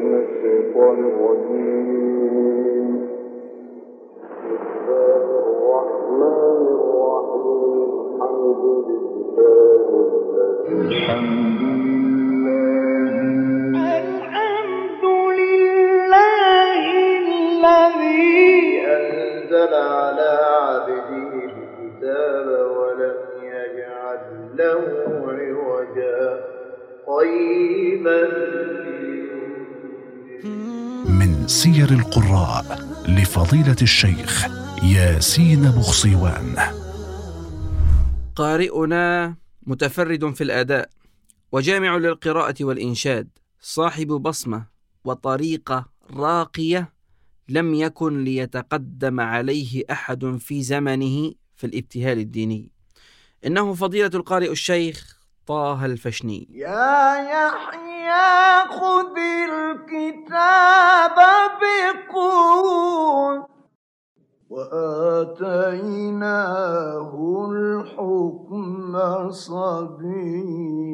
من الشيطان الرجيم بسم الله الرحمن من سير القراء لفضيلة الشيخ ياسين بخصيوان. قارئنا متفرد في الأداء وجامع للقراءة والإنشاد صاحب بصمة وطريقة راقية لم يكن ليتقدم عليه أحد في زمنه في الابتهال الديني. إنه فضيلة القارئ الشيخ طه الفشني. يا يحيى صبيا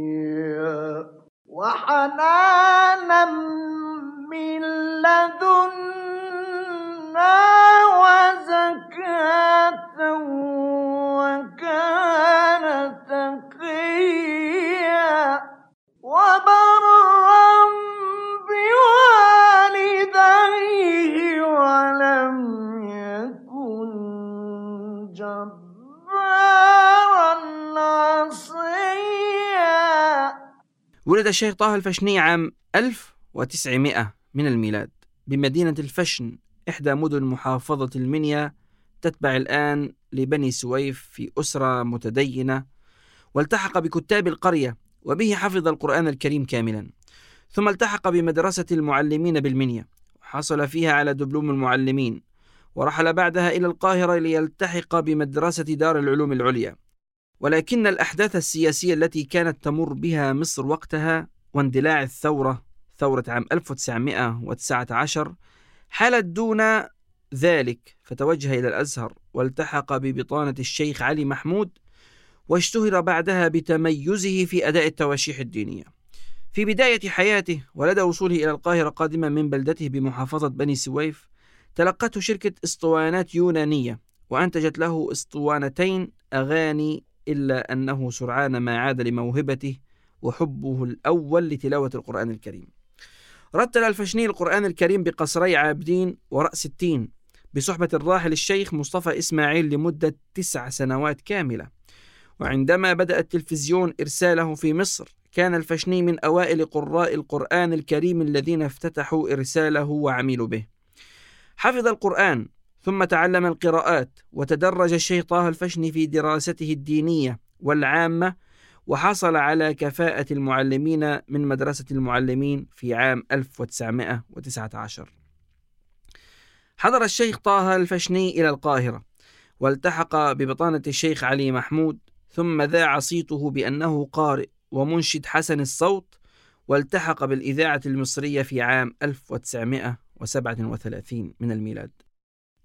وحنانا من لدنا ولد الشيخ طه الفشني عام 1900 من الميلاد. بمدينة الفشن إحدى مدن محافظة المنيا تتبع الآن لبني سويف في أسرة متدينة والتحق بكتاب القرية وبه حفظ القرآن الكريم كاملا. ثم التحق بمدرسة المعلمين بالمنيا وحصل فيها على دبلوم المعلمين ورحل بعدها إلى القاهرة ليلتحق بمدرسة دار العلوم العليا. ولكن الأحداث السياسية التي كانت تمر بها مصر وقتها واندلاع الثورة ثورة عام 1919 حالت دون ذلك فتوجه إلى الأزهر والتحق ببطانة الشيخ علي محمود واشتهر بعدها بتميزه في أداء التواشيح الدينية. في بداية حياته ولدى وصوله إلى القاهرة قادما من بلدته بمحافظة بني سويف تلقته شركة اسطوانات يونانية وأنتجت له اسطوانتين أغاني إلا أنه سرعان ما عاد لموهبته وحبه الأول لتلاوة القرآن الكريم. رتل الفشني القرآن الكريم بقصري عابدين ورأس التين بصحبة الراحل الشيخ مصطفى إسماعيل لمدة تسع سنوات كاملة. وعندما بدأ التلفزيون إرساله في مصر كان الفشني من أوائل قراء القرآن الكريم الذين افتتحوا إرساله وعملوا به. حفظ القرآن ثم تعلم القراءات وتدرج الشيخ طه الفشني في دراسته الدينية والعامة وحصل على كفاءة المعلمين من مدرسة المعلمين في عام 1919 حضر الشيخ طه الفشني إلى القاهرة والتحق ببطانة الشيخ علي محمود ثم ذاع صيته بأنه قارئ ومنشد حسن الصوت والتحق بالإذاعة المصرية في عام 1937 من الميلاد.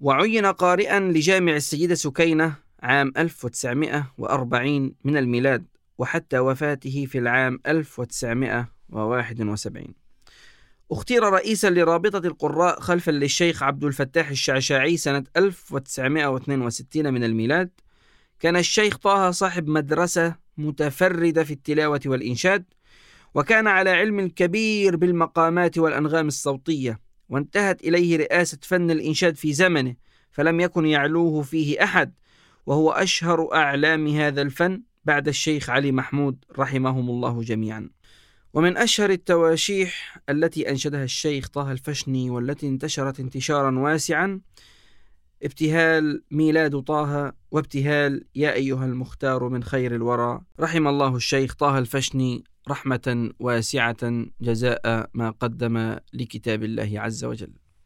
وعين قارئا لجامع السيدة سكينة عام 1940 من الميلاد وحتى وفاته في العام 1971 اختير رئيسا لرابطة القراء خلفا للشيخ عبد الفتاح الشعشاعي سنة 1962 من الميلاد. كان الشيخ طه صاحب مدرسة متفردة في التلاوة والإنشاد وكان على علم كبير بالمقامات والأنغام الصوتية. وانتهت إليه رئاسة فن الإنشاد في زمنه فلم يكن يعلوه فيه أحد وهو أشهر أعلام هذا الفن بعد الشيخ علي محمود رحمهم الله جميعا. ومن أشهر التواشيح التي أنشدها الشيخ طه الفشني والتي انتشرت انتشارا واسعا ابتهال ميلاد طه وابتهال يا أيها المختار من خير الورى رحم الله الشيخ طه الفشني رحمة واسعة جزاء ما قدم لكتاب الله عز وجل.